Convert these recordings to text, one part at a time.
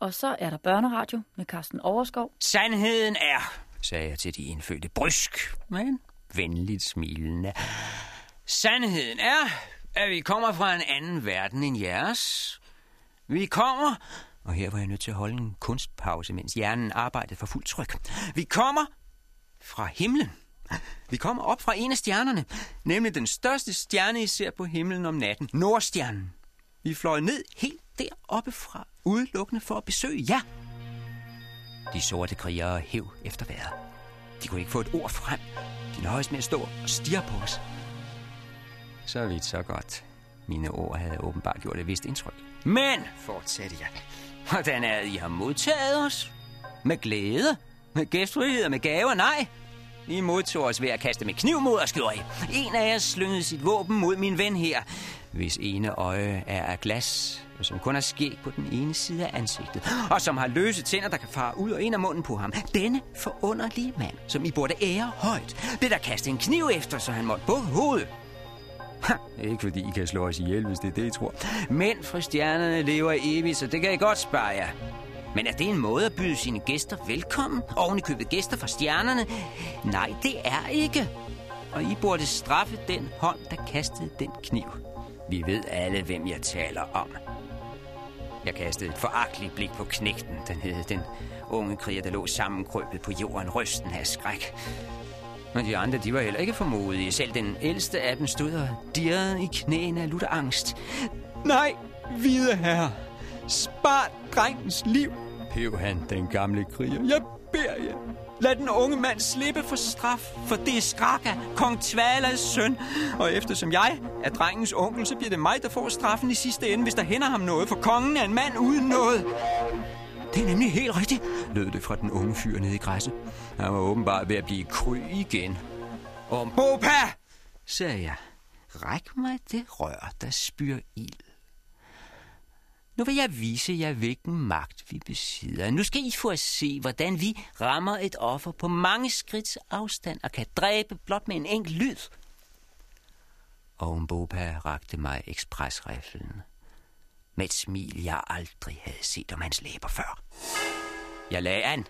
Og så er der børneradio med Carsten Overskov. Sandheden er, sagde jeg til de indfødte brysk, men venligt smilende. Sandheden er, at vi kommer fra en anden verden end jeres. Vi kommer, og her var jeg nødt til at holde en kunstpause, mens hjernen arbejdede for fuld tryk. Vi kommer fra himlen. Vi kommer op fra en af stjernerne, nemlig den største stjerne, I ser på himlen om natten, Nordstjernen. Vi fløj ned helt deroppe fra, udelukkende for at besøge jer. De sorte krigere hæv efter vejret. De kunne ikke få et ord frem. De nøjes med at stå og stirre på os. Så vidt så godt. Mine ord havde åbenbart gjort et vist indtryk. Men, fortsatte jeg, hvordan er I har modtaget os? Med glæde? Med gæstfrihed og med gaver? Nej. I modtog os ved at kaste med kniv mod os, gjorde I. En af jer slyngede sit våben mod min ven her, hvis ene øje er af glas, og som kun har skæg på den ene side af ansigtet, og som har løse tænder, der kan fare ud og ind af munden på ham. Denne forunderlige mand, som I burde ære højt, det der kaste en kniv efter, så han måtte på hovedet. Ha, ikke fordi I kan slå os ihjel, hvis det er det, I tror. Men for stjernerne lever evigt, så det kan I godt spare jer. Men er det en måde at byde sine gæster velkommen? Oven i købet gæster fra stjernerne? Nej, det er ikke. Og I burde straffe den hånd, der kastede den kniv. Vi ved alle, hvem jeg taler om. Jeg kastede et foragteligt blik på knægten, den hed den unge kriger, der lå sammenkrøbet på jorden, rysten af skræk. Men de andre, de var heller ikke formodige. Selv den ældste af dem stod og dirrede i knæene af lutter angst. Nej, hvide herre, spar drengens liv, pev han, den gamle kriger. Jeg beder jer, lad den unge mand slippe for straf, for det er Skraka, kong Tvalas søn. Og eftersom jeg er drengens onkel, så bliver det mig, der får straffen i sidste ende, hvis der hænder ham noget, for kongen er en mand uden noget. Det er nemlig helt rigtigt, lød det fra den unge fyr nede i græsset. Han var åbenbart ved at blive kry igen. Om Bopa, sagde jeg. Ræk mig det rør, der spyr ild. Nu vil jeg vise jer, hvilken magt vi besidder. Nu skal I få at se, hvordan vi rammer et offer på mange skridts afstand og kan dræbe blot med en enkelt lyd. Og rakte mig ekspresriflen med et smil, jeg aldrig havde set om hans læber før. Jeg lagde an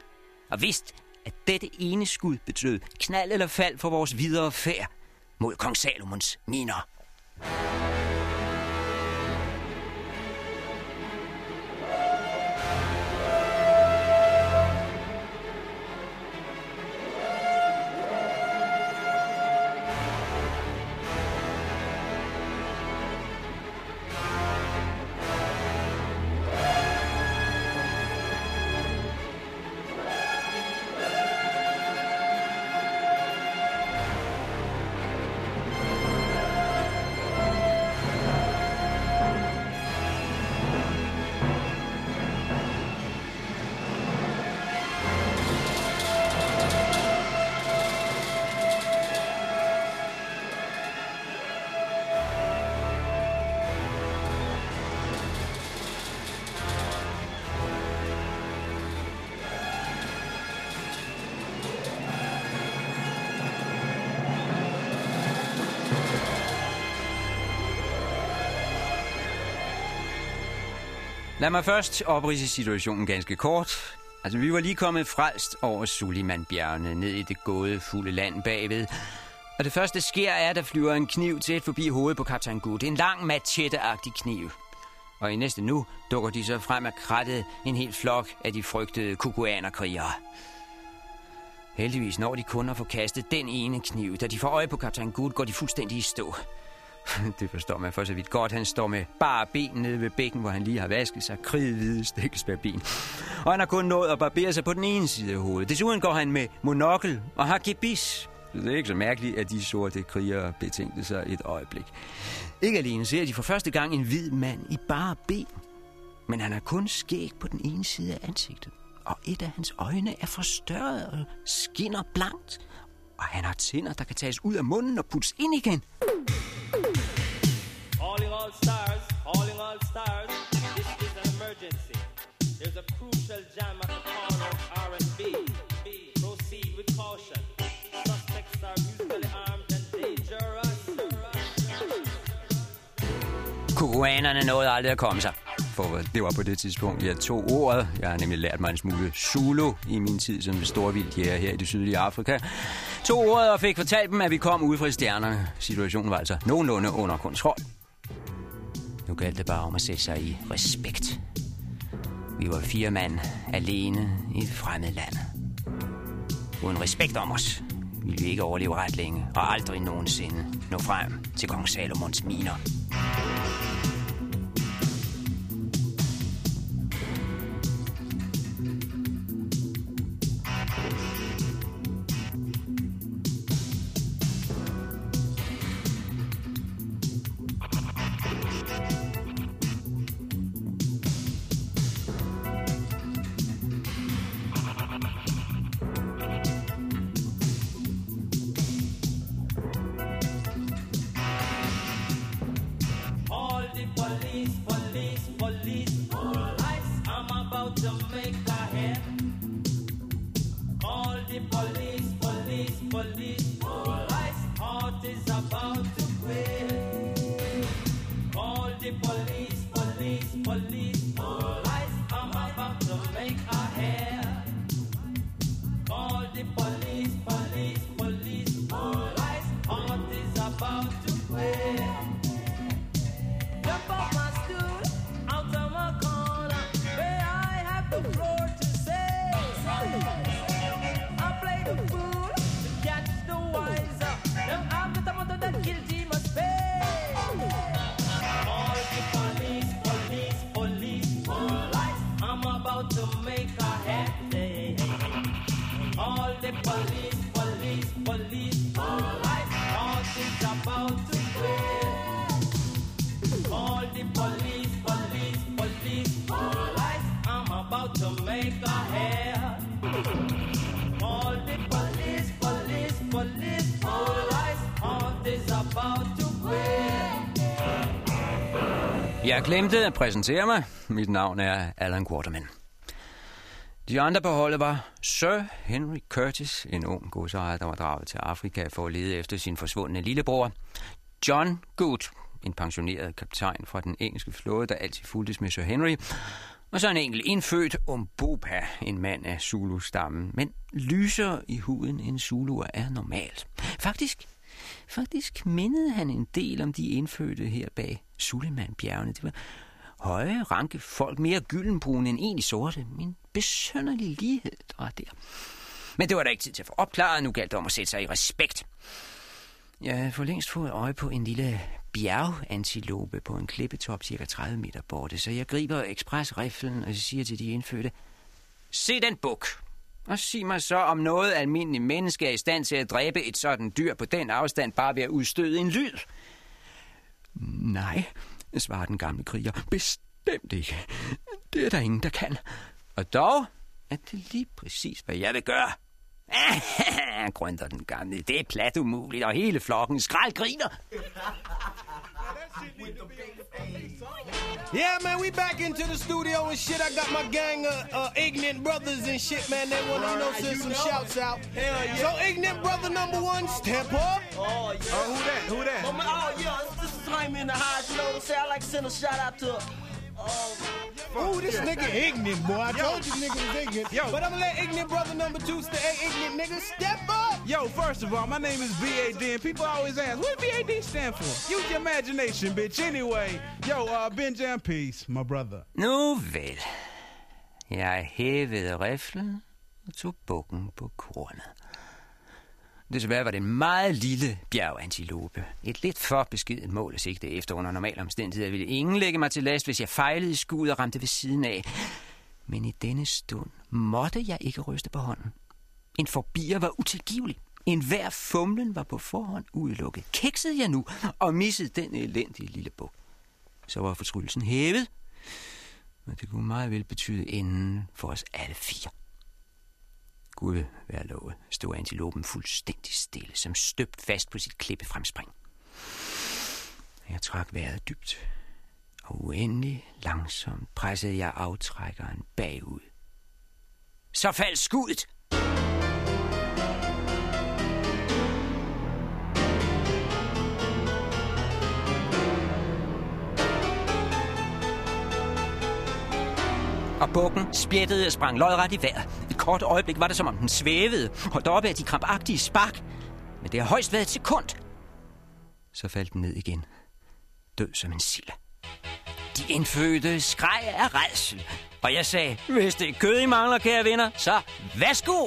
og vidste, at dette ene skud betød knald eller fald for vores videre færd mod kong Salomons miner. Lad mig først oprise situationen ganske kort. Altså, vi var lige kommet frelst over Suliman-bjergene, ned i det gåde fulde land bagved. Og det første sker er, at der flyver en kniv tæt forbi hovedet på kaptajn Gut. En lang machete-agtig kniv. Og i næste nu dukker de så frem af krattet en hel flok af de frygtede kukuanerkrigere. Heldigvis når de kun at få kastet den ene kniv. Da de får øje på kaptajn Gut, går de fuldstændig i stå. Det forstår man for så vidt godt. Han står med bare ben nede ved bækken, hvor han lige har vasket sig kridhvide stikkelsbærben. Og han har kun nået at barbere sig på den ene side af hovedet. Desuden går han med monokkel og har gebis. Så det er ikke så mærkeligt, at de sorte krigere betænkte sig et øjeblik. Ikke alene ser de for første gang en hvid mand i bare ben, men han har kun skæg på den ene side af ansigtet. Og et af hans øjne er forstørret og skinner blankt. Og han har tænder, der kan tages ud af munden og puttes ind igen. Calling all stars, calling all stars. This is an emergency. There's a crucial jam at the corner of R&B. Proceed with caution. Suspects are musically armed and dangerous. Kukuanerne nåede aldrig at komme sig. For det var på det tidspunkt, jeg tog ordet. Jeg har nemlig lært mig en smule Zulu i min tid som storvildjæger her i det sydlige Afrika. Tog ordet og fik fortalt dem, at vi kom ud fra stjernerne. Situationen var altså nogenlunde under kontrol. Nu galt det bare om at sætte sig i respekt. Vi var fire mand alene i et fremmed land. Uden respekt om os ville vi ikke overleve ret længe og aldrig nogensinde nå frem til kong Salomons miner. Glemte at præsentere mig. Mit navn er Alan Quarterman. De andre på holdet var Sir Henry Curtis, en ung godsejer, der var draget til Afrika for at lede efter sin forsvundne lillebror. John Good, en pensioneret kaptajn fra den engelske flåde, der altid fuldtes med Sir Henry. Og så en enkelt indfødt Umbopa, en mand af Zulu-stammen, men lysere i huden end Zuluer er normalt. Faktisk, faktisk mindede han en del om de indfødte her bag Suleiman-bjergene. Det var høje, ranke folk, mere gyldenbrune end egentlig sorte. Min besønderlig lighed, der var der. Men det var der ikke tid til at få opklaret. Nu galt det om at sætte sig i respekt. Jeg havde for længst fået øje på en lille bjergantilope på en klippetop cirka 30 meter borte, så jeg griber ekspresriflen og siger til de indfødte, Se den buk, og sig mig så, om noget almindeligt menneske er i stand til at dræbe et sådan dyr på den afstand bare ved at udstøde en lyd. Nej, svarer den gamle kriger. Bestemt ikke. Det er der ingen, der kan. Og dog er det lige præcis, hvad jeg vil gøre. grønter den gamle. Det er plat umuligt, og hele flokken skrald griner. Yeah, man, we back into the studio and shit. I got my gang of uh, ignorant brothers and shit, man. They want to, you know, send some shouts out. Hell yeah. So, ignorant brother number one, step up. Oh, yeah. Oh, who that? Who that? Oh, man, oh, yeah, this is Jaime in the house. You know what I'm saying? I like to send a shout out to. Ooh, this nigga ignorant, boy. I told you nigga was ignorant. Yo. But I'm gonna let ignorant brother number two stay. Ignorant nigga, step up. Yo, first of all, my name is BAD, and people always ask, what does BAD stand for? Use your imagination, bitch. Anyway, yo, uh, Ben Jam Peace, my brother. Nu vel. Jeg hævede riflen og tog bukken på kornet. Desværre var det en meget lille bjergantilope. Et lidt for beskidt mål at sigte efter under normale omstændigheder ville ingen lægge mig til last, hvis jeg fejlede i skuddet og ramte ved siden af. Men i denne stund måtte jeg ikke ryste på hånden. En forbier var utilgivelig. En hver fumlen var på forhånd udelukket. Kiksede jeg nu og missede den elendige lille bog. Så var fortryllelsen hævet, og det kunne meget vel betyde enden for os alle fire. Gud være lovet, stod antilopen fuldstændig stille, som støbt fast på sit klippefremspring. Jeg trak vejret dybt, og uendelig langsomt pressede jeg aftrækkeren bagud. Så faldt skuddet! Og bukken spjættede og sprang lodret i vejret. Et kort øjeblik var det, som om den svævede, holdt op af de krampagtige spark. Men det har højst været et sekund. Så faldt den ned igen. Død som en sille. De indfødte skreg af redsel. Og jeg sagde, hvis det er kød, I mangler, kære venner, så værsgo!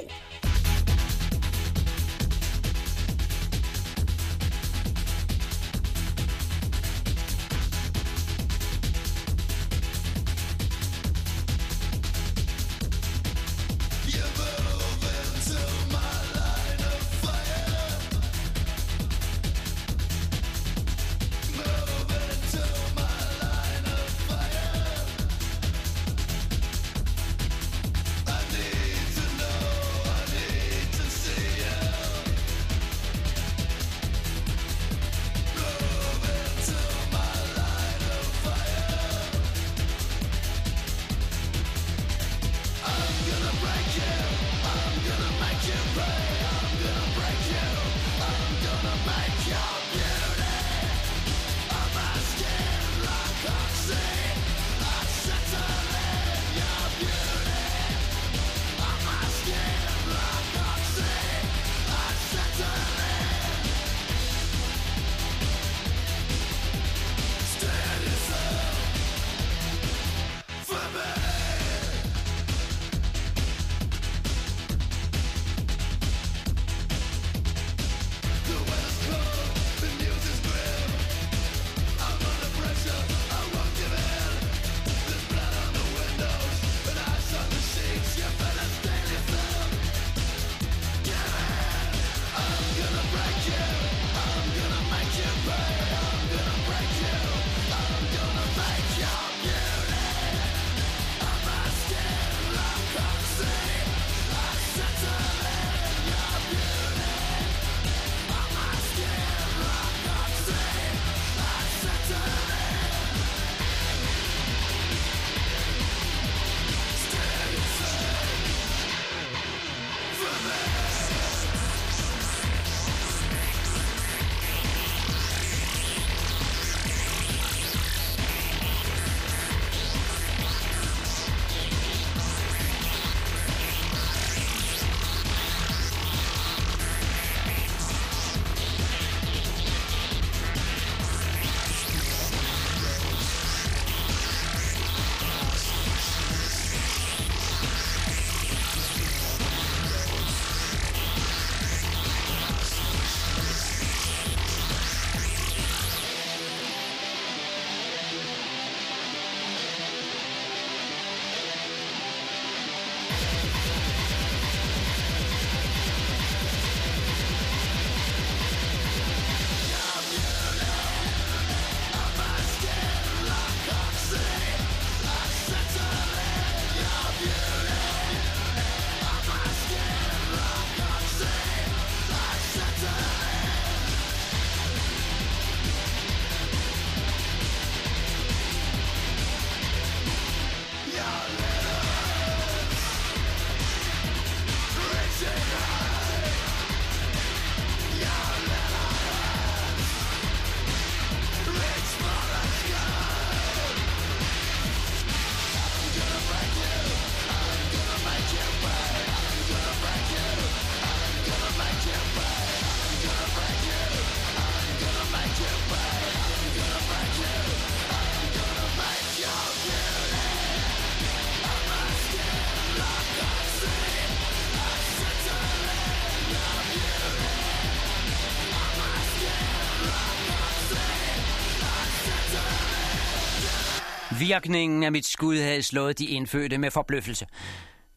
Virkningen af mit skud havde slået de indfødte med forbløffelse.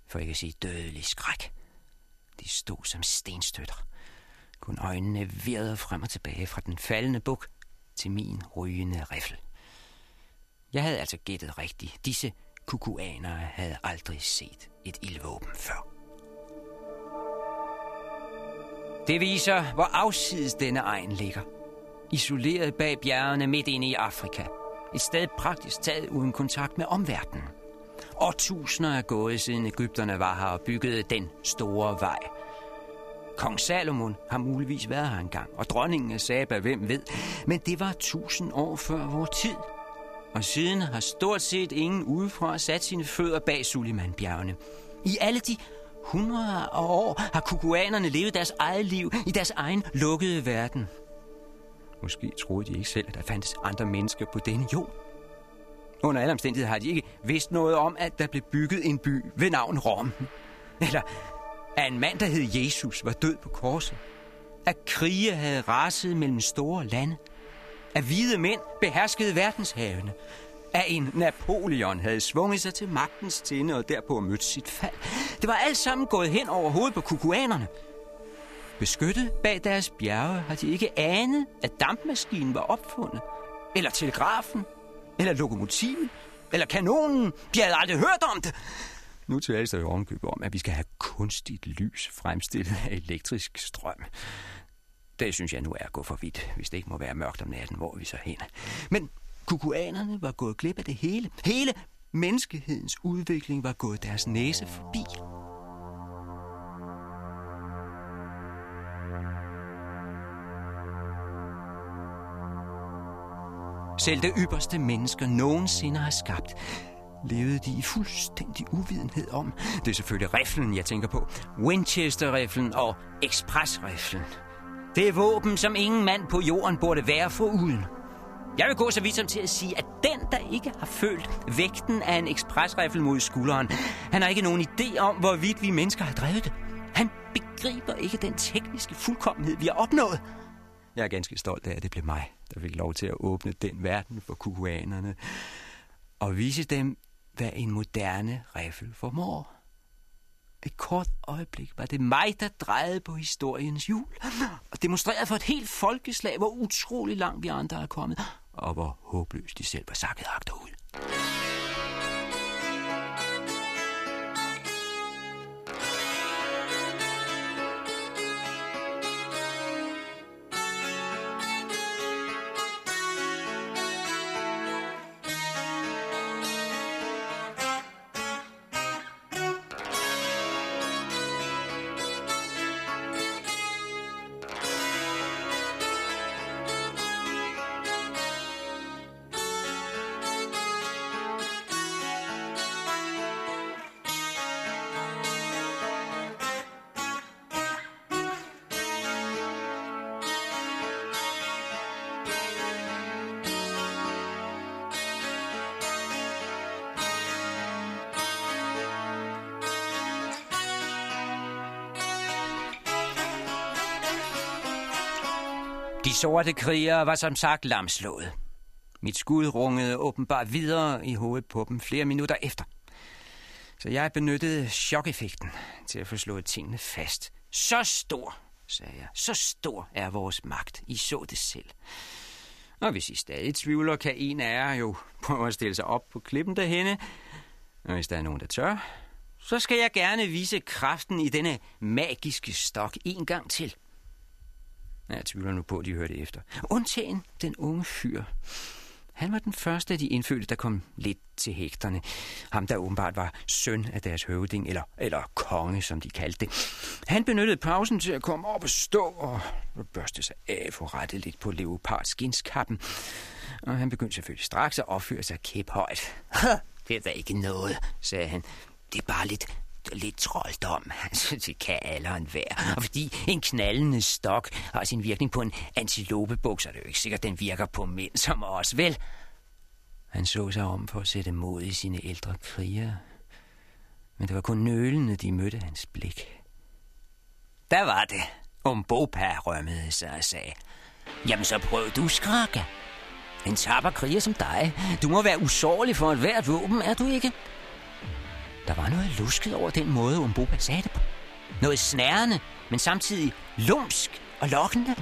For ikke at sige dødelig skræk. De stod som stenstøtter. Kun øjnene virrede frem og tilbage fra den faldende buk til min rygende riffel. Jeg havde altså gættet rigtigt. Disse kukuanere havde aldrig set et ildvåben før. Det viser, hvor afsides denne egen ligger. Isoleret bag bjergene midt inde i Afrika. Et sted praktisk taget uden kontakt med omverdenen. Og tusinder er gået siden Ægypterne var her og byggede den store vej. Kong Salomon har muligvis været her engang, og dronningen af Saba, hvem ved. Men det var tusind år før vores tid. Og siden har stort set ingen udefra sat sine fødder bag Sulimanbjergene. I alle de hundrede af år har kukuanerne levet deres eget liv i deres egen lukkede verden. Måske troede de ikke selv, at der fandtes andre mennesker på denne jord. Under alle omstændigheder har de ikke vidst noget om, at der blev bygget en by ved navn Rom. Eller at en mand, der hed Jesus, var død på korset. At krige havde raset mellem store lande. At hvide mænd beherskede verdenshavene. At en Napoleon havde svunget sig til magtens tinde og derpå mødt sit fald. Det var alt sammen gået hen over hovedet på kukuanerne. Beskyttet bag deres bjerge har de ikke anet, at dampmaskinen var opfundet. Eller telegrafen. Eller lokomotivet. Eller kanonen. De havde aldrig hørt om det. Nu tales der jo omkøbet om, at vi skal have kunstigt lys fremstillet af elektrisk strøm. Det synes jeg nu er at gå for vidt, hvis det ikke må være mørkt om natten, hvor vi så hen. Men kukuanerne var gået glip af det hele. Hele menneskehedens udvikling var gået deres næse forbi. Selv det ypperste mennesker nogensinde har skabt, levede de i fuldstændig uvidenhed om. Det er selvfølgelig riflen, jeg tænker på. Winchester-riflen og Express-riflen. Det er våben, som ingen mand på jorden burde være for uden. Jeg vil gå så vidt som til at sige, at den, der ikke har følt vægten af en ekspresrifle mod skulderen, han har ikke nogen idé om, hvorvidt vi mennesker har drevet det. Han begriber ikke den tekniske fuldkommenhed, vi har opnået. Jeg er ganske stolt af, at det blev mig, der fik lov til at åbne den verden for kukuanerne og vise dem, hvad en moderne riffel formår. Et kort øjeblik var det mig, der drejede på historiens hjul og demonstrerede for et helt folkeslag, hvor utrolig langt vi andre er kommet, og hvor håbløst de selv var sakket agterud. De sorte krigere var som sagt lamslået. Mit skud rungede åbenbart videre i hovedet på dem flere minutter efter. Så jeg benyttede chokeffekten til at få slået tingene fast. Så stor, sagde jeg, så stor er vores magt. I så det selv. Og hvis I stadig tvivler, kan en af jer jo prøve at stille sig op på klippen derhenne. Og hvis der er nogen, der tør, så skal jeg gerne vise kraften i denne magiske stok en gang til. Jeg tvivler nu på, at de hørte efter. Undtagen den unge fyr. Han var den første af de indfødte, der kom lidt til hægterne. Ham, der åbenbart var søn af deres høvding, eller, eller konge, som de kaldte det. Han benyttede pausen til at komme op og stå og børste sig af for rette lidt på leopardskinskappen. Og han begyndte selvfølgelig straks at opføre sig kæphøjt. Det er da ikke noget, sagde han. Det er bare lidt lidt trolddom. Altså, det kan alderen være. Og fordi en knallende stok har sin virkning på en antilopebuk, så er det jo ikke sikkert, den virker på mænd som os, vel? Han så sig om for at sætte mod i sine ældre krigere. Men det var kun nølende, de mødte hans blik. Der var det. Om Bopa rømmede sig og sagde. Jamen så prøv du, skrakke. En tapper kriger som dig. Du må være usårlig for et hvert våben, er du ikke? Der var noget lusket over den måde, Umbopa sagde det på. Noget snærende, men samtidig lumsk og lokkende.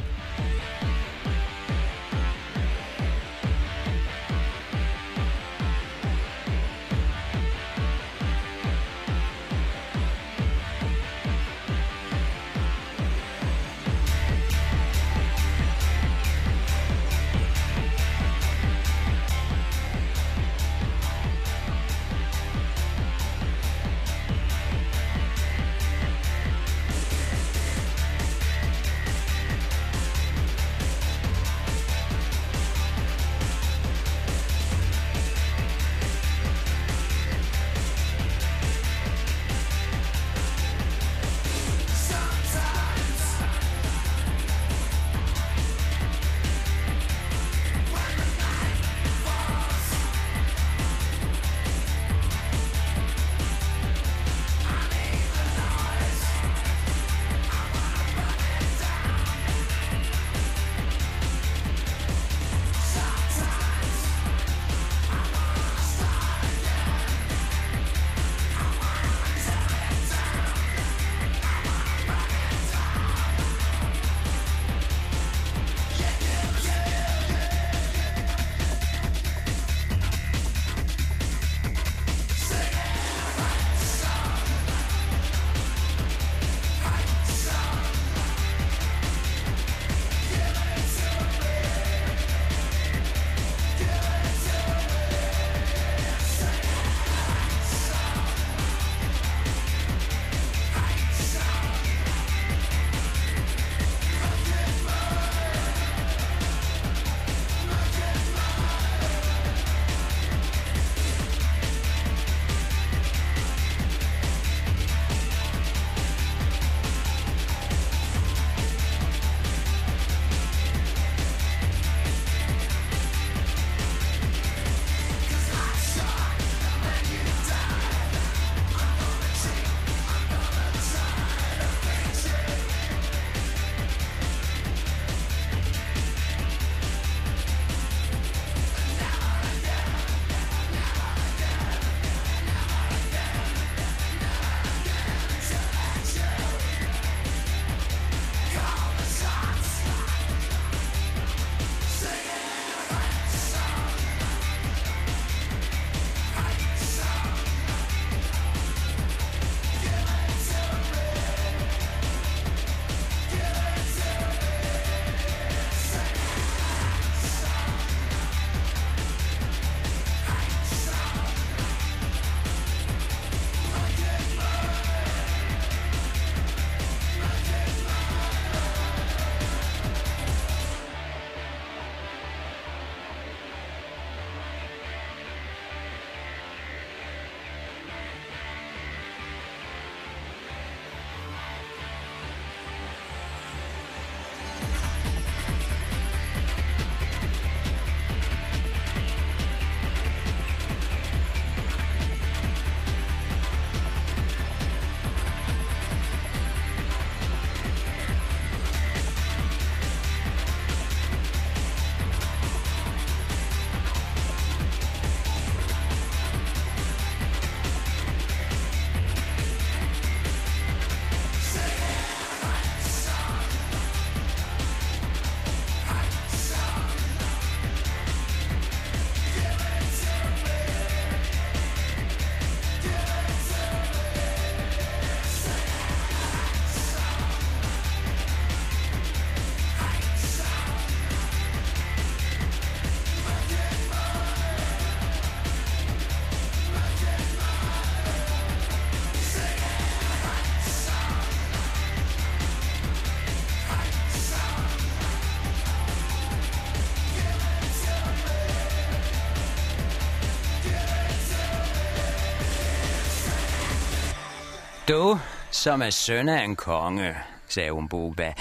Du, som er søn af en konge, sagde Umboba.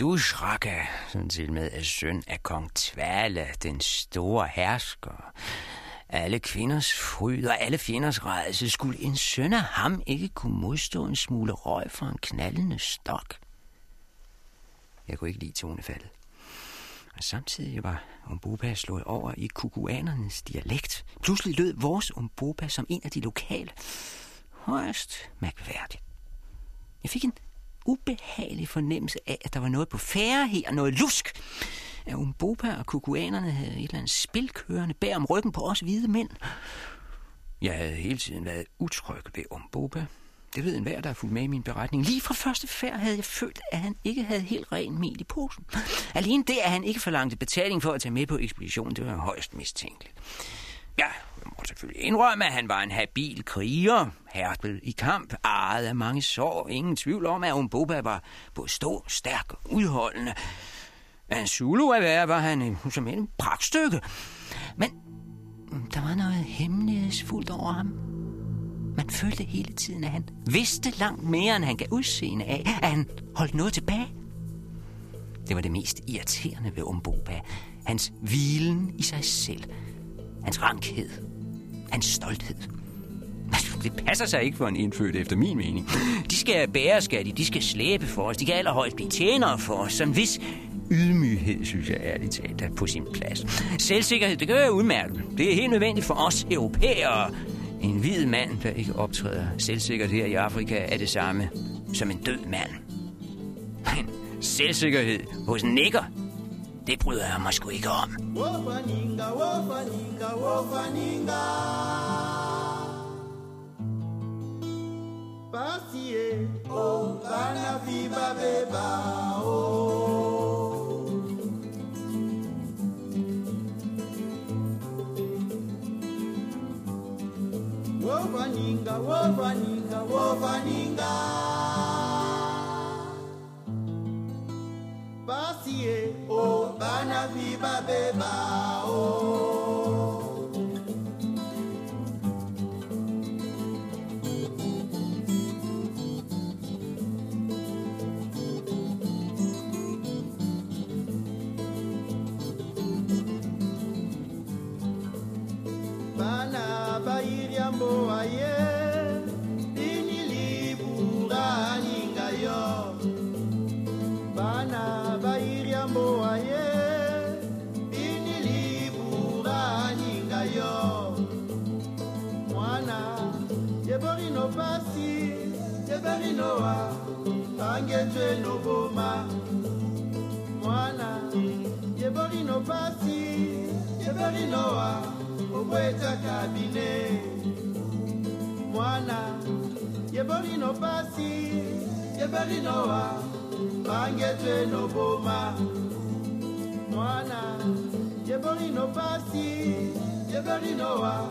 Du, Shraka, som til med er søn af kong Tvale, den store hersker. Alle kvinders fryd og alle fjenders rejse, skulle en søn af ham ikke kunne modstå en smule røg fra en knallende stok? Jeg kunne ikke lide tonefaldet. Og samtidig var Umboba slået over i kukuanernes dialekt. Pludselig lød vores Umboba som en af de lokale. Højst mærkværdigt. Jeg fik en ubehagelig fornemmelse af, at der var noget på færre her, noget lusk. At Umbopa og kukuanerne havde et eller andet spil kørende bag om ryggen på os hvide mænd. Jeg havde hele tiden været utryg ved Umbopa. Det ved enhver, der har fulgt med i min beretning. Lige fra første færd havde jeg følt, at han ikke havde helt ren mel i posen. Alene det, at han ikke forlangte betaling for at tage med på ekspeditionen, det var højst mistænkeligt. Ja, jeg må selvfølgelig indrømme, at han var en habil kriger, hærdet i kamp, ejet af mange sår. Ingen tvivl om, at Umboba var både stor, stærk og udholdende. Af Zulu at være, var han en, som en pragtstykke. Men mm, der var noget hemmelighedsfuldt over ham. Man følte hele tiden, at han vidste langt mere, end han gav udseende af, at han holdt noget tilbage. Det var det mest irriterende ved Umboba. Hans hvilen i sig selv. Hans rankhed. Hans stolthed. Det passer sig ikke for en indfødt, efter min mening. De skal bære, skal de. De skal slæbe for os. De kan allerhøjst blive tjenere for os. Som hvis ydmyghed, synes jeg ærligt talt, er på sin plads. Selvsikkerhed, det gør jeg udmærket. Det er helt nødvendigt for os europæere. En hvid mand, der ikke optræder selvsikkert her i Afrika, er det samme som en død mand. Men selvsikkerhed hos en nikker, The mashkuiko. Wofaninga, wofaninga, wofaninga. Pasie, o kana viva beba basie o bana bi babeba o. Bana bayiriambo aye. mali noa bangetwe no boma. Mwana jeboli no pasi jebeli noa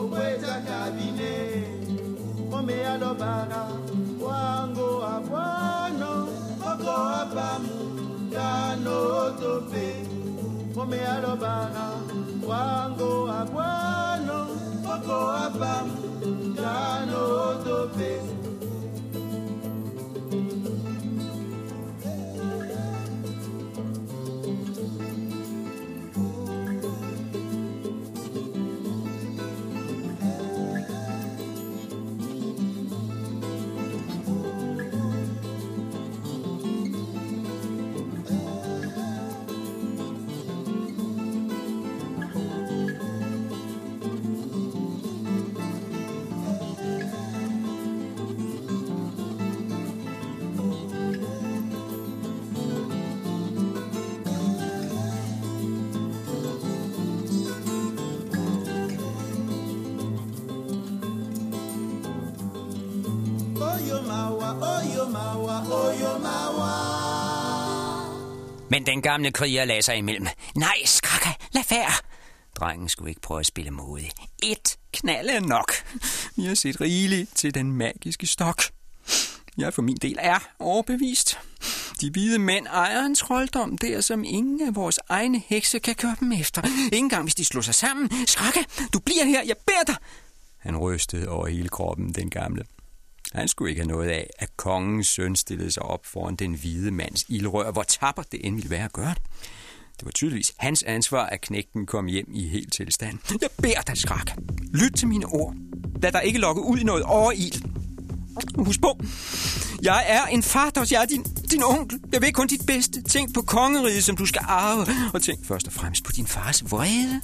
okweza kabine mome ya lobaka wango abwano oko apamu dano tope, mome ya lobaka Men den gamle kriger lagde sig imellem. Nej, skrakka, lad være. Drengen skulle ikke prøve at spille modig. Et knald er nok. Vi har set rigeligt til den magiske stok. Jeg for min del er overbevist. De hvide mænd ejer en trolddom der, som ingen af vores egne hekse kan køre dem efter. Ingen engang hvis de slår sig sammen. Skrakka, du bliver her, jeg beder dig. Han rystede over hele kroppen, den gamle. Han skulle ikke have noget af, at kongens søn stillede sig op foran den hvide mands ildrør, hvor tapper det end ville være at gøre det. Det var tydeligvis hans ansvar, at knægten kom hjem i helt tilstand. Jeg beder dig, skrak. Lyt til mine ord. Lad dig ikke lokke ud i noget overild. Husk på, jeg er en far, jeg er din, din onkel. Jeg ved kun dit bedste. Tænk på kongeriget, som du skal arve. Og tænk først og fremmest på din fars vrede.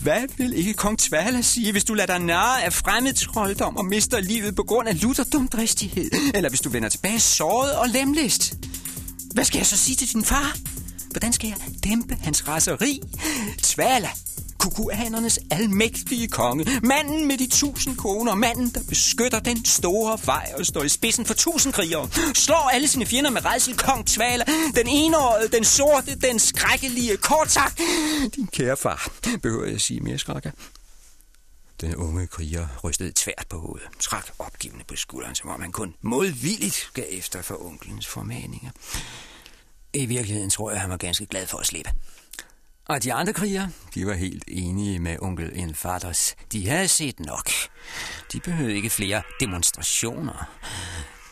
Hvad vil ikke kong Tvala sige, hvis du lader dig narre af fremmed trolddom og mister livet på grund af lutterdumdristighed? Eller hvis du vender tilbage såret og lemlæst? Hvad skal jeg så sige til din far? Hvordan skal jeg dæmpe hans raseri? Tvala, kukuanernes almægtige konge, manden med de tusind koner, manden, der beskytter den store vej og står i spidsen for tusind krigere, slår alle sine fjender med redsel, kong Tvala, den enårede, den sorte, den skrækkelige, kort sagt. Din kære far, behøver jeg sige mere, skrækker. Den unge kriger rystede tvært på hovedet, trak opgivende på skulderen, som om han kun modvilligt gav efter for onkelens formaninger. I virkeligheden tror jeg, han var ganske glad for at slippe. Og de andre krigere, de var helt enige med onkel Enfaders. De havde set nok. De behøvede ikke flere demonstrationer.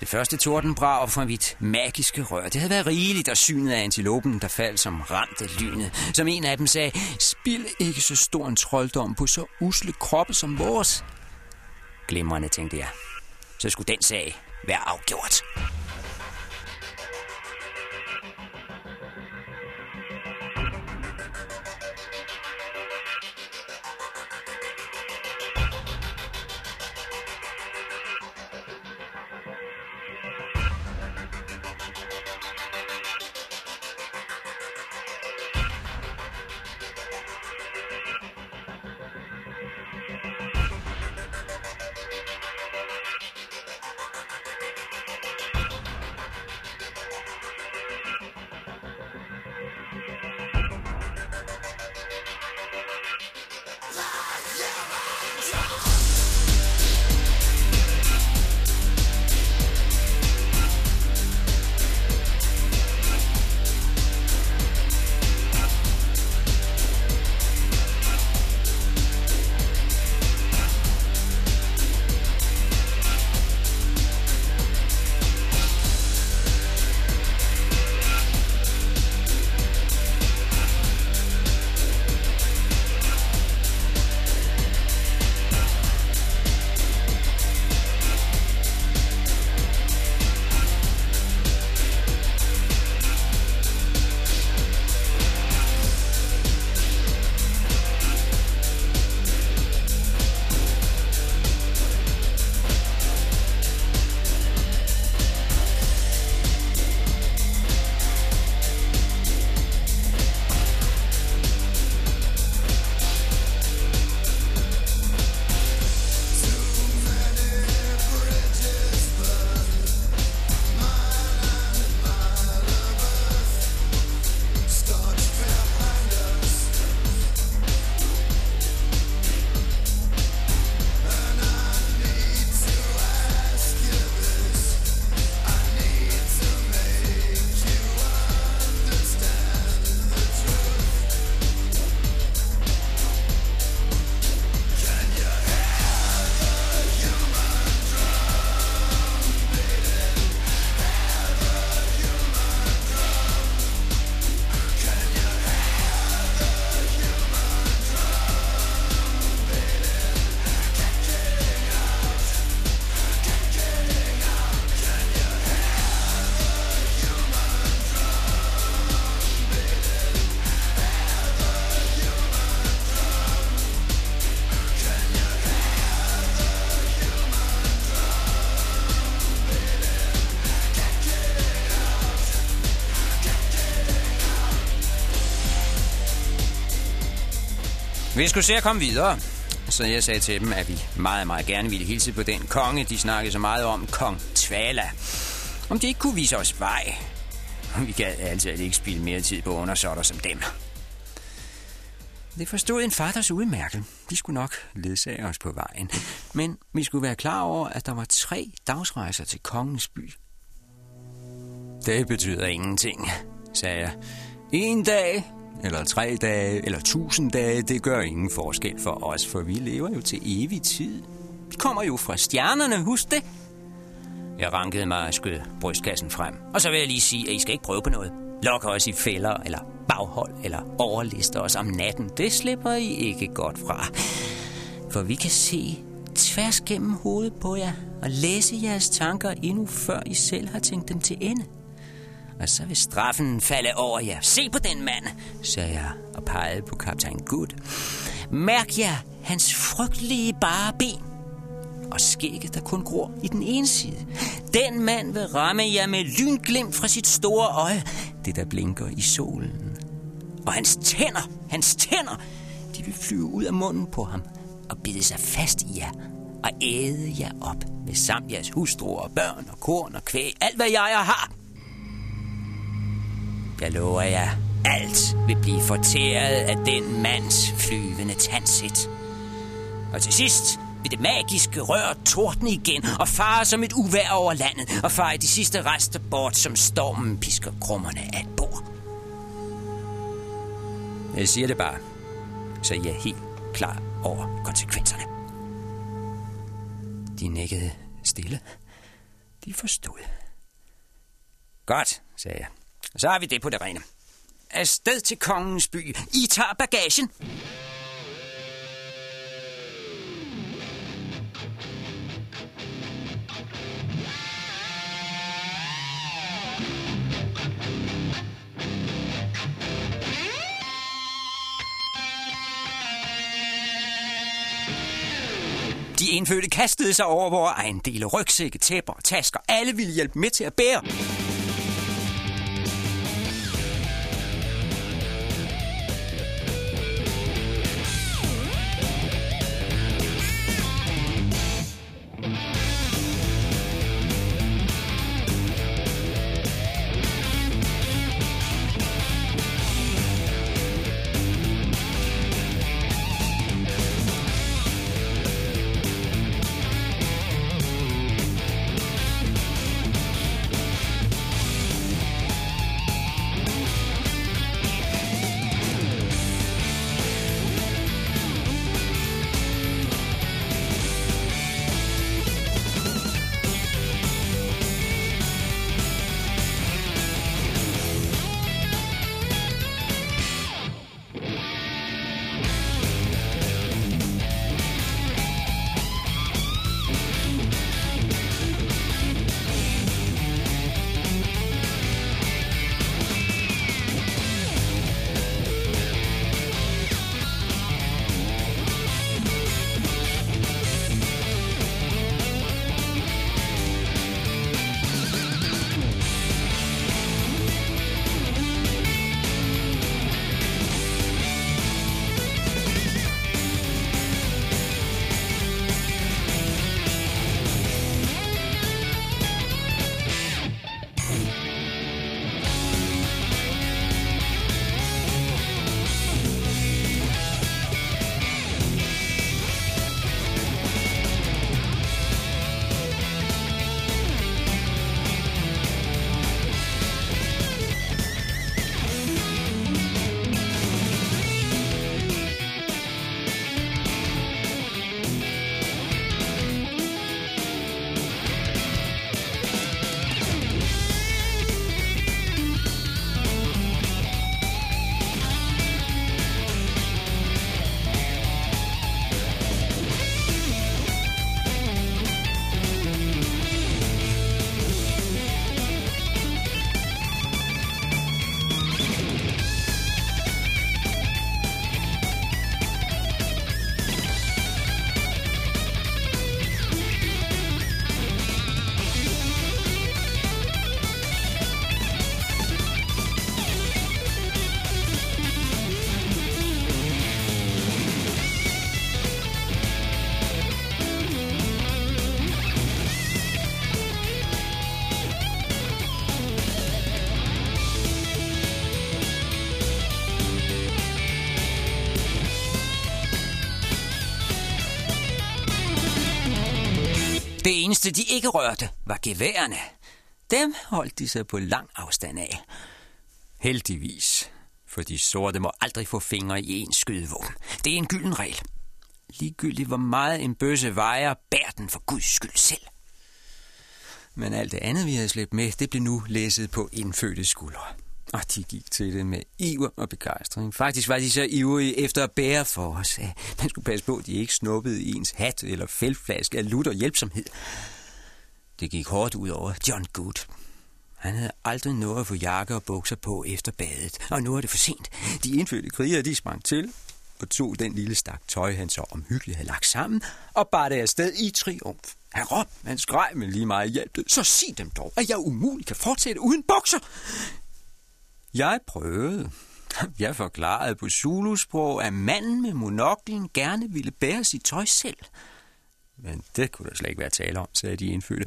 Det første tordenbrag fra mit magiske rør, det havde været rigeligt, og synet af antilopen, der faldt som ramt af lynet. Som en af dem sagde, spil ikke så stor en trolddom på så usle kroppe som vores. Glimrende, tænkte jeg. Så skulle den sag være afgjort. Vi skulle se at komme videre. Så jeg sagde til dem, at vi meget, meget gerne ville hilse på den konge, de snakkede så meget om, kong Tvala. Om de ikke kunne vise os vej. Vi gad altid ikke spille mere tid på undersåtter som dem. Det forstod en faders udmærkel. De skulle nok ledsage os på vejen. Men vi skulle være klar over, at der var tre dagsrejser til kongens by. Det betyder ingenting, sagde jeg. En dag, eller tre dage, eller tusind dage, det gør ingen forskel for os, for vi lever jo til evig tid. Vi kommer jo fra stjernerne, husk det. Jeg rankede mig og skød brystkassen frem. Og så vil jeg lige sige, at I skal ikke prøve på noget. Lok os i fælder, eller baghold, eller overlister os om natten. Det slipper I ikke godt fra. For vi kan se tværs gennem hovedet på jer og læse jeres tanker endnu før I selv har tænkt dem til ende. Og så vil straffen falde over jer. Se på den mand, sagde jeg og pegede på kaptajn Gud. Mærk jer hans frygtelige bare ben og skægget, der kun gror i den ene side. Den mand vil ramme jer med lynglimt fra sit store øje, det der blinker i solen. Og hans tænder, hans tænder, de vil flyve ud af munden på ham og bide sig fast i jer og æde jer op med samt jeres hustruer og børn og korn og kvæg, alt hvad jeg har. Jeg lover jer, alt vil blive fortæret af den mands flyvende tandsæt. Og til sidst vil det magiske rør tordne igen og fare som et uvær over landet og fare de sidste rester bort, som stormen pisker krummerne af et bord. Jeg siger det bare, så I er helt klar over konsekvenserne. De nikkede stille. De forstod. Godt, sagde jeg. Så har vi det på det rene. Afsted til kongens by. I tager bagagen. De indfødte kastede sig over vores ejendele, rygsække, tæpper og tasker. Alle ville hjælpe med til at bære. Det eneste, de ikke rørte, var geværerne. Dem holdt de sig på lang afstand af. Heldigvis, for de sorte må aldrig få fingre i en skydevåben. Det er en gylden regel. Ligegyldigt hvor meget en bøsse vejer, bær den for guds skyld selv. Men alt det andet, vi havde slæbt med, det blev nu læsset på indfødte skuldre. Og de gik til det med iver og begejstring. Faktisk var de så ivrige efter at bære for os. at Man skulle passe på, at de ikke snuppede i ens hat eller fældflaske af lutter hjælpsomhed. Det gik hårdt ud over John Good. Han havde aldrig nået at få jakke og bukser på efter badet, og nu er det for sent. De indfødte krigere, de sprang til og tog den lille stak tøj, han så omhyggeligt havde lagt sammen, og bar det afsted i triumf. Han råbte, han skreg, men lige meget hjælp det. Så sig dem dog, at jeg umuligt kan fortsætte uden bukser. Jeg prøvede. Jeg forklarede på Zulu-sprog, at manden med monoklen gerne ville bære sit tøj selv. Men det kunne der slet ikke være tale om, sagde de indfødte.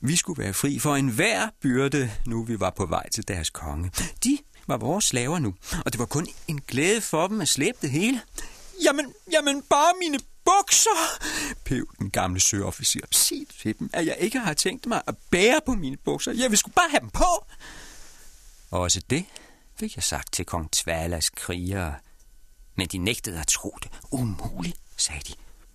Vi skulle være fri for enhver byrde, nu vi var på vej til deres konge. De var vores slaver nu, og det var kun en glæde for dem at slæbe det hele. Jamen, jamen, bare mine bukser, pev den gamle søofficer. Sig til dem, at jeg ikke har tænkt mig at bære på mine bukser. Jeg vil sgu bare have dem på. Også det fik jeg sagt til kong Tvalas krigere. Men de nægtede at tro det. Umuligt, sagde de.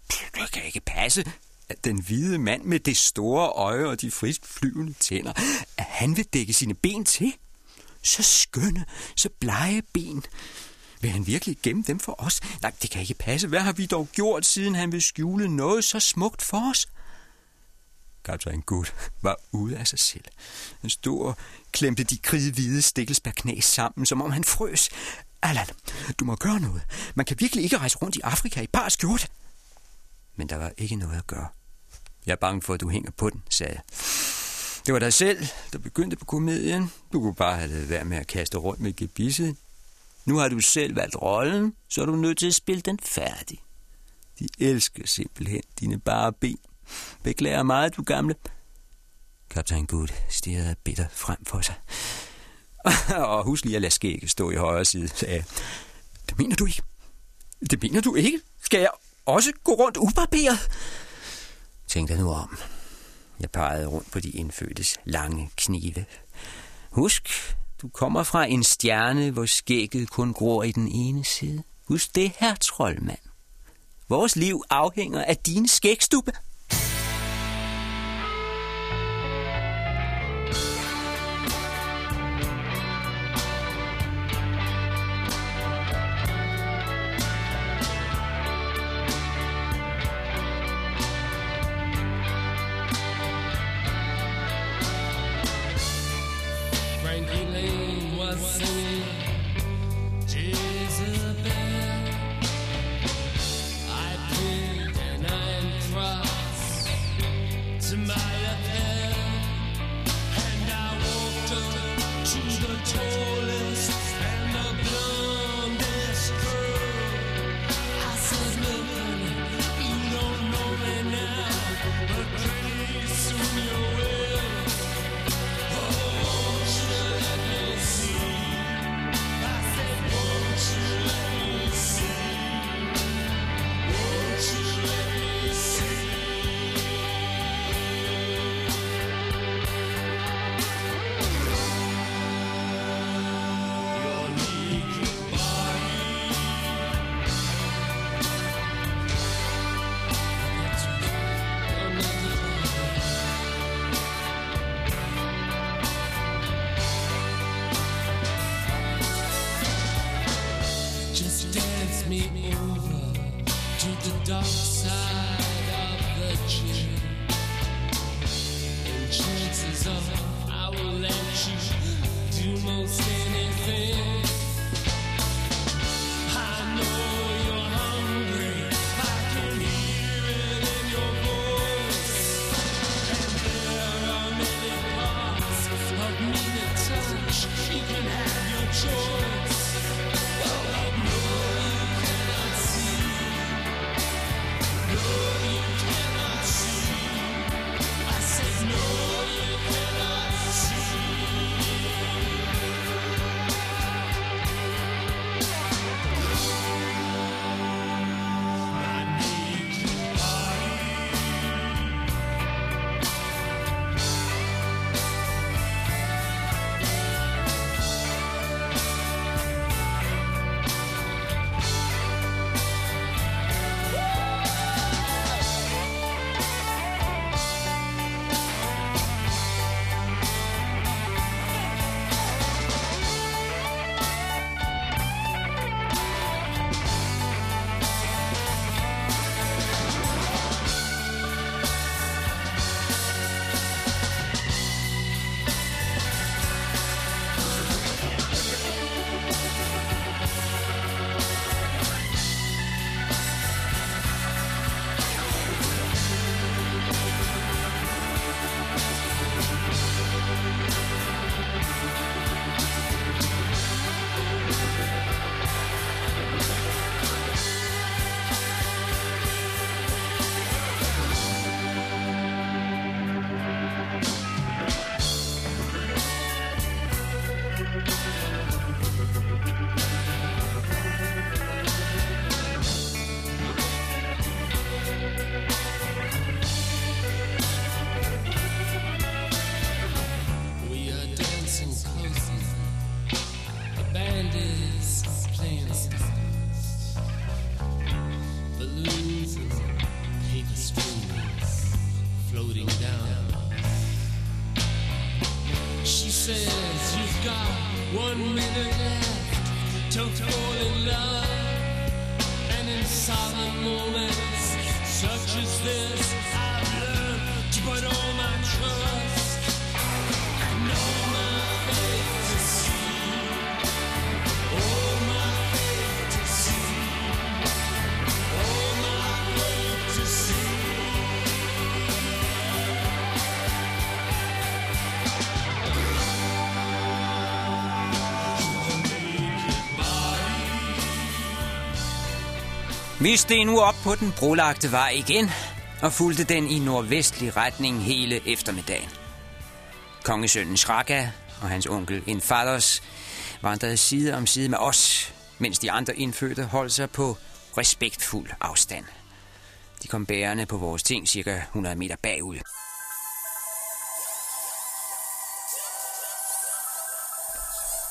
Det kan ikke passe, at den hvide mand med det store øje og de frisk flyvende tænder, at han vil dække sine ben til. Så skønne, så blege ben. Vil han virkelig gemme dem for os? Nej, det kan ikke passe. Hvad har vi dog gjort, siden han vil skjule noget så smukt for os? Kaptajn Gud var ude af sig selv. Han stod og klemte de kridhvide stikkelsbærknæ sammen, som om han frøs. Allan, du må gøre noget. Man kan virkelig ikke rejse rundt i Afrika i bare skjorte. Men der var ikke noget at gøre. Jeg er bange for, at du hænger på den, sagde jeg. Det var dig selv, der begyndte på komedien. Du kunne bare have lavet være med at kaste rundt med gebisset. Nu har du selv valgt rollen, så er du nødt til at spille den færdig. De elsker simpelthen dine bare ben. Beklager meget, du gamle. Kaptajn Good stirrede bitter frem for sig. og husk lige at lade skægget stå i højre side, sagde jeg. Det mener du ikke? Det mener du ikke? Skal jeg også gå rundt ubarberet? Tænk dig nu om. Jeg pegede rundt på de indfødtes lange knive. Husk, du kommer fra en stjerne, hvor skægget kun gror i den ene side. Husk det, her troldmand. Vores liv afhænger af din skægstube. Vi steg nu op på den brolagte vej igen og fulgte den i nordvestlig retning hele eftermiddagen. Kongesønnen Shraka og hans onkel Infados vandrede side om side med os, mens de andre indfødte holdt sig på respektfuld afstand. De kom bærende på vores ting cirka 100 meter bagud.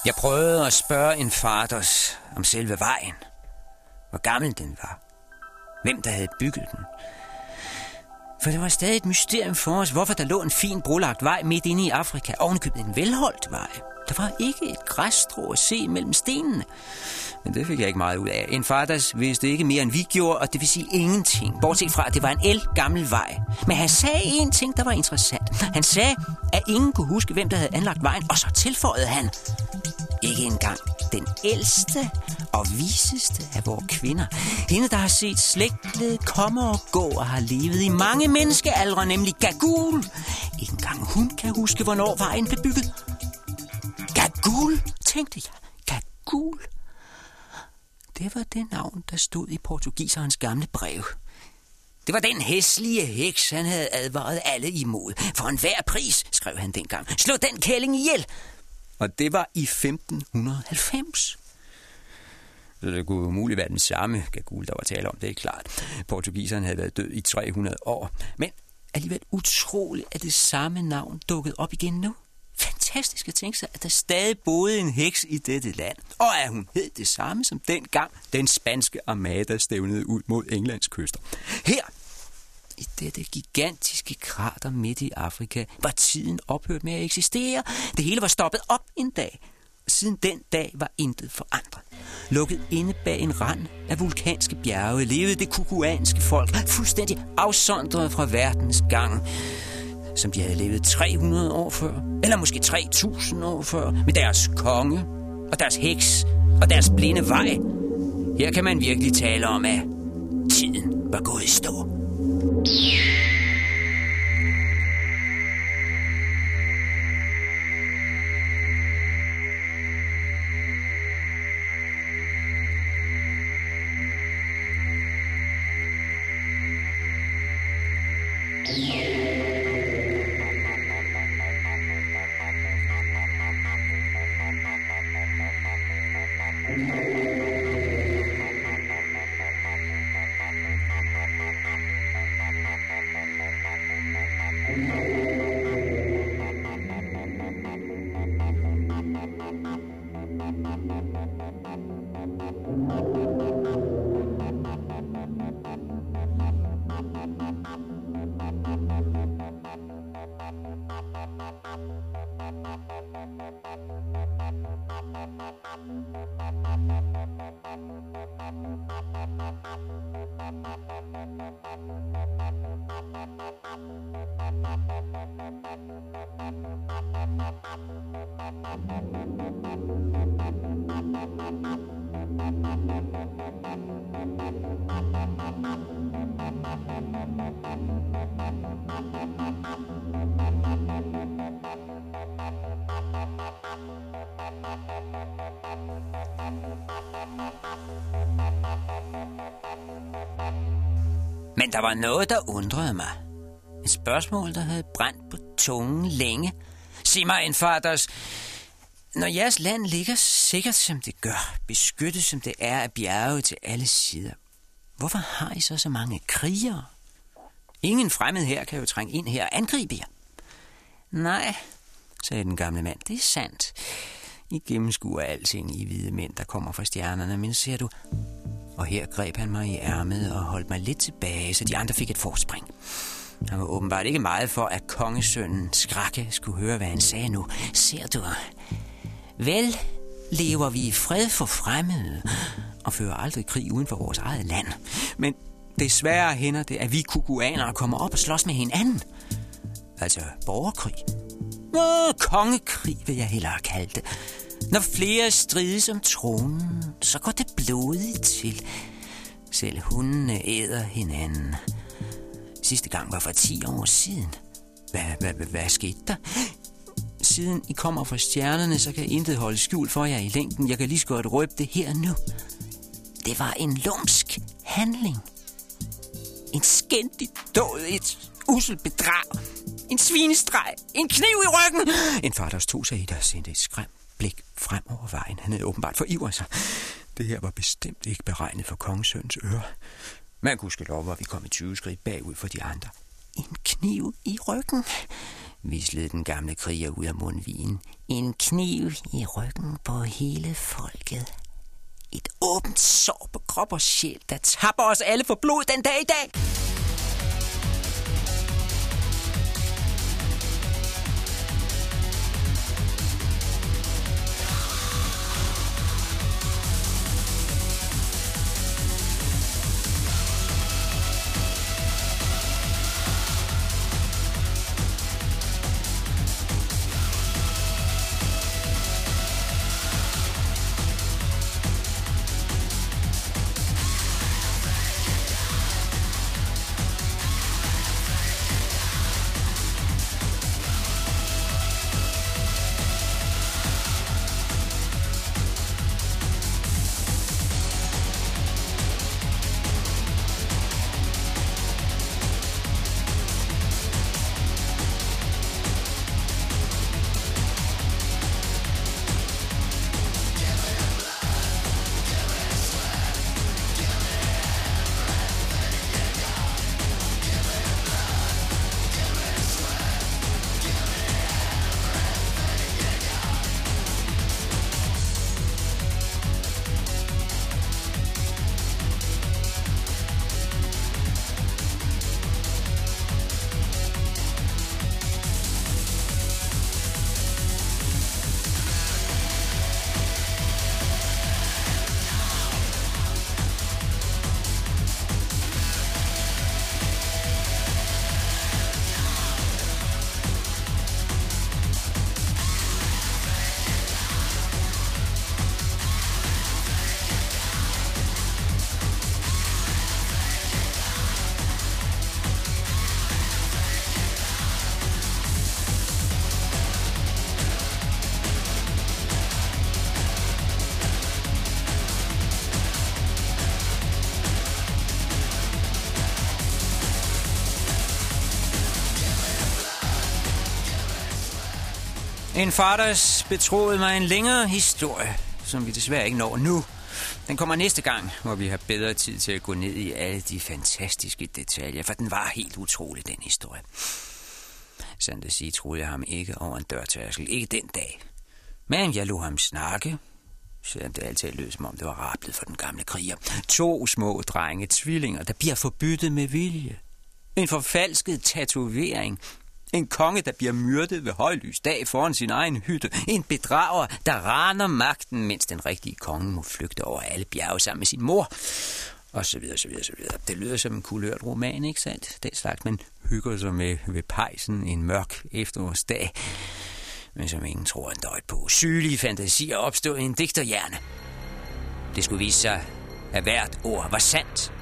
Jeg prøvede at spørge en faders om selve vejen. Hvor gammel den var. Hvem der havde bygget den. For det var stadig et mysterium for os, hvorfor der lå en fin brolagt vej midt inde i Afrika. ovenikøbet en velholdt vej. Der var ikke et græsstrå at se mellem stenene. Men det fik jeg ikke meget ud af. En faders vidste ikke mere, end vi gjorde, og det vil sige ingenting. Bortset fra, at det var en el gammel vej. Men han sagde en ting, der var interessant. Han sagde, at ingen kunne huske, hvem der havde anlagt vejen, og så tilføjede han, ikke engang den ældste og viseste af vores kvinder. Hende, der har set slægtet komme og gå og har levet i mange menneskealdre, nemlig Gagul. Ikke engang hun kan huske, hvornår vejen blev bygget. Gagul, tænkte jeg. Gagul. Det var det navn, der stod i portugiserens gamle brev. Det var den hæslige heks, han havde advaret alle imod. For enhver pris, skrev han dengang. Slå den kælling ihjel. Og det var i 1590. Så det kunne umuligt være den samme Gagul, der var tale om, det er klart. Portugiseren havde været død i 300 år. Men alligevel utroligt, at det samme navn dukkede op igen nu. Fantastisk at tænke sig, at der stadig boede en heks i dette land. Og at hun hed det samme som dengang den spanske armada stævnede ud mod Englands kyster. Her i dette gigantiske krater midt i Afrika var tiden ophørt med at eksistere. Det hele var stoppet op en dag. Siden den dag var intet forandret. Lukket inde bag en rand af vulkanske bjerge levede det kukuanske folk fuldstændig afsondret fra verdens gang som de havde levet 300 år før, eller måske 3000 år før, med deres konge og deres heks og deres blinde vej. Her kan man virkelig tale om, at tiden var gået i stå. Men der var noget, der undrede mig. Et spørgsmål, der havde brændt på tungen længe. Sig mig, en faders, når jeres land ligger sikkert, som det gør, beskyttet som det er af bjerge til alle sider, hvorfor har I så så mange krigere? Ingen fremmed her kan jo trænge ind her og angribe jer. Nej, sagde den gamle mand, det er sandt. I gennemskuer alting i hvide mænd, der kommer fra stjernerne, men ser du... Og her greb han mig i ærmet og holdt mig lidt tilbage, så de andre fik et forspring. Han var åbenbart ikke meget for, at kongesønnen Skrakke skulle høre, hvad han sagde nu. Ser du? Vel lever vi i fred for fremmede og fører aldrig krig uden for vores eget land. Men desværre hænder det, at vi kukuanere kommer op og slås med hinanden. Altså borgerkrig. Nå, kongekrig vil jeg hellere kalde det. Når flere strides om tronen, så går det blodigt til. Selv hundene æder hinanden. Sidste gang var for 10 år siden. Hvad, hvad, hvad, hvad skete der? Siden I kommer fra stjernerne, så kan intet holde skjult for jer i længden. Jeg kan lige så godt røbe det her nu. Det var en lumsk handling. En skændig død, et usel bedrag. En svinestreg, en kniv i ryggen. En far, der stod sig i, der sendte et skræmt blik frem over vejen. Han havde åbenbart forivret sig. Det her var bestemt ikke beregnet for kongesøns øre. Man kunne skal lov, at vi kom i 20 skridt bagud for de andre. En kniv i ryggen, vislede den gamle kriger ud af mundvigen. En kniv i ryggen på hele folket. Åbent sår på krop og sjæl, der tapper os alle for blod den dag i dag. En faders betroede mig en længere historie, som vi desværre ikke når nu. Den kommer næste gang, hvor vi har bedre tid til at gå ned i alle de fantastiske detaljer, for den var helt utrolig, den historie. Sandt at sige, troede jeg ham ikke over en dørtærskel. Ikke den dag. Men jeg lå ham snakke, selvom det altid lød, som om det var rablet for den gamle kriger. To små drenge, tvillinger, der bliver forbyttet med vilje. En forfalsket tatovering, en konge, der bliver myrdet ved højlys dag foran sin egen hytte. En bedrager, der raner magten, mens den rigtige konge må flygte over alle bjerge sammen med sin mor. Og så videre, så videre, så videre. Det lyder som en kulørt roman, ikke sandt? Det slags, man hygger sig med ved pejsen en mørk efterårsdag. Men som ingen tror en døjt på. Sygelige fantasier opstod i en digterhjerne. Det skulle vise sig, at hvert ord var sandt.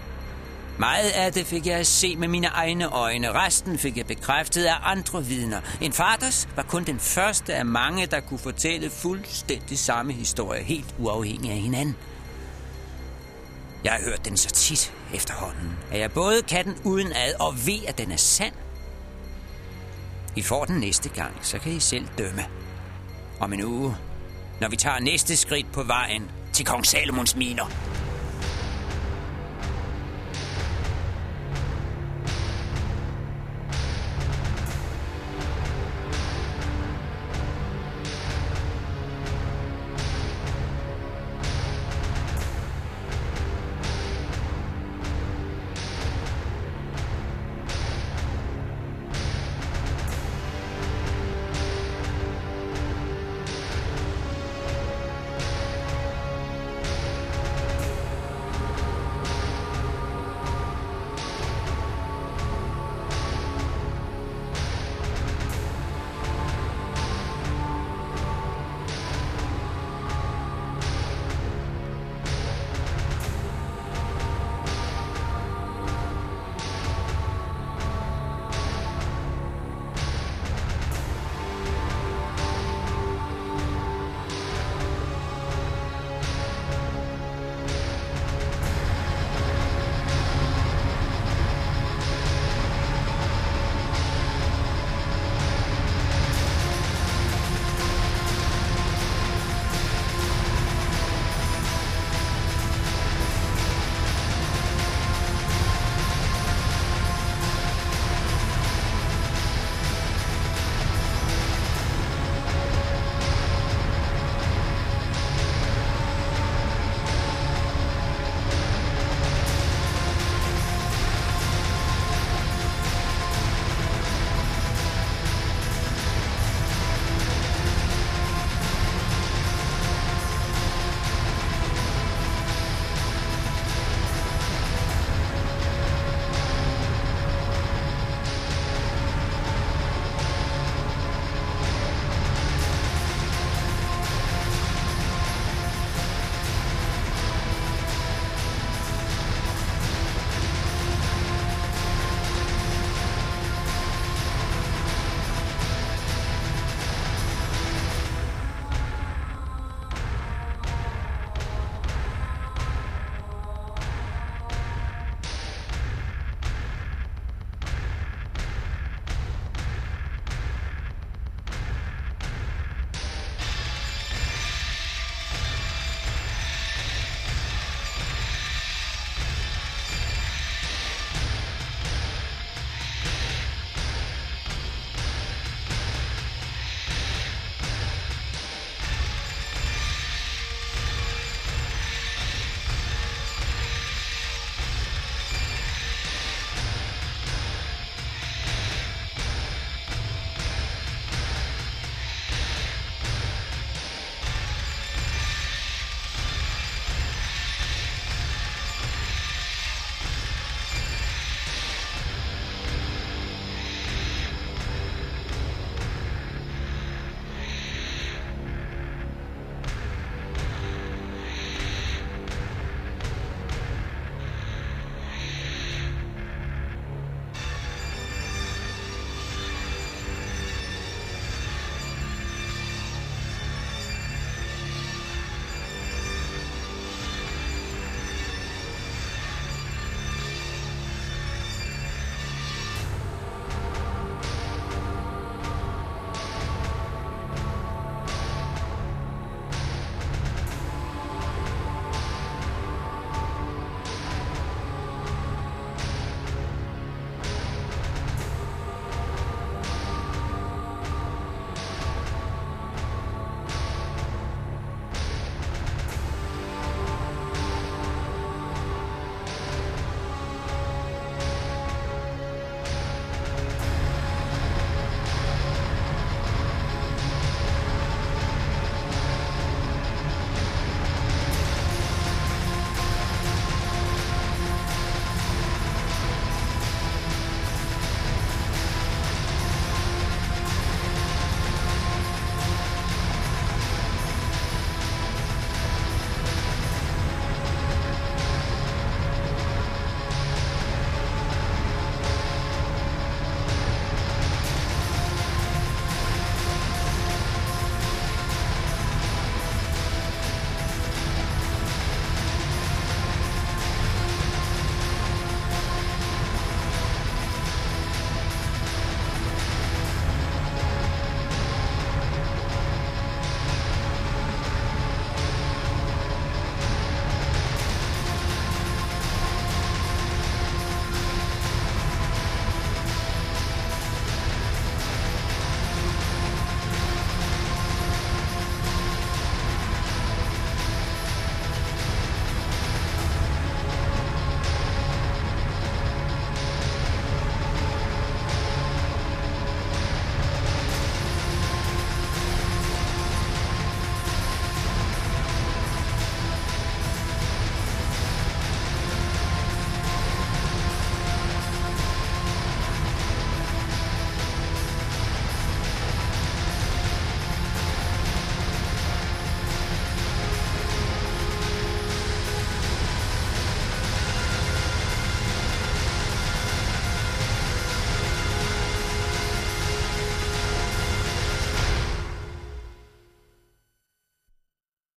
Meget af det fik jeg at se med mine egne øjne. Resten fik jeg bekræftet af andre vidner. En faders var kun den første af mange, der kunne fortælle fuldstændig samme historie, helt uafhængig af hinanden. Jeg har hørt den så tit efterhånden, at jeg både kan den uden ad og ved, at den er sand. I får den næste gang, så kan I selv dømme. Om en uge, når vi tager næste skridt på vejen til kong Salomons miner.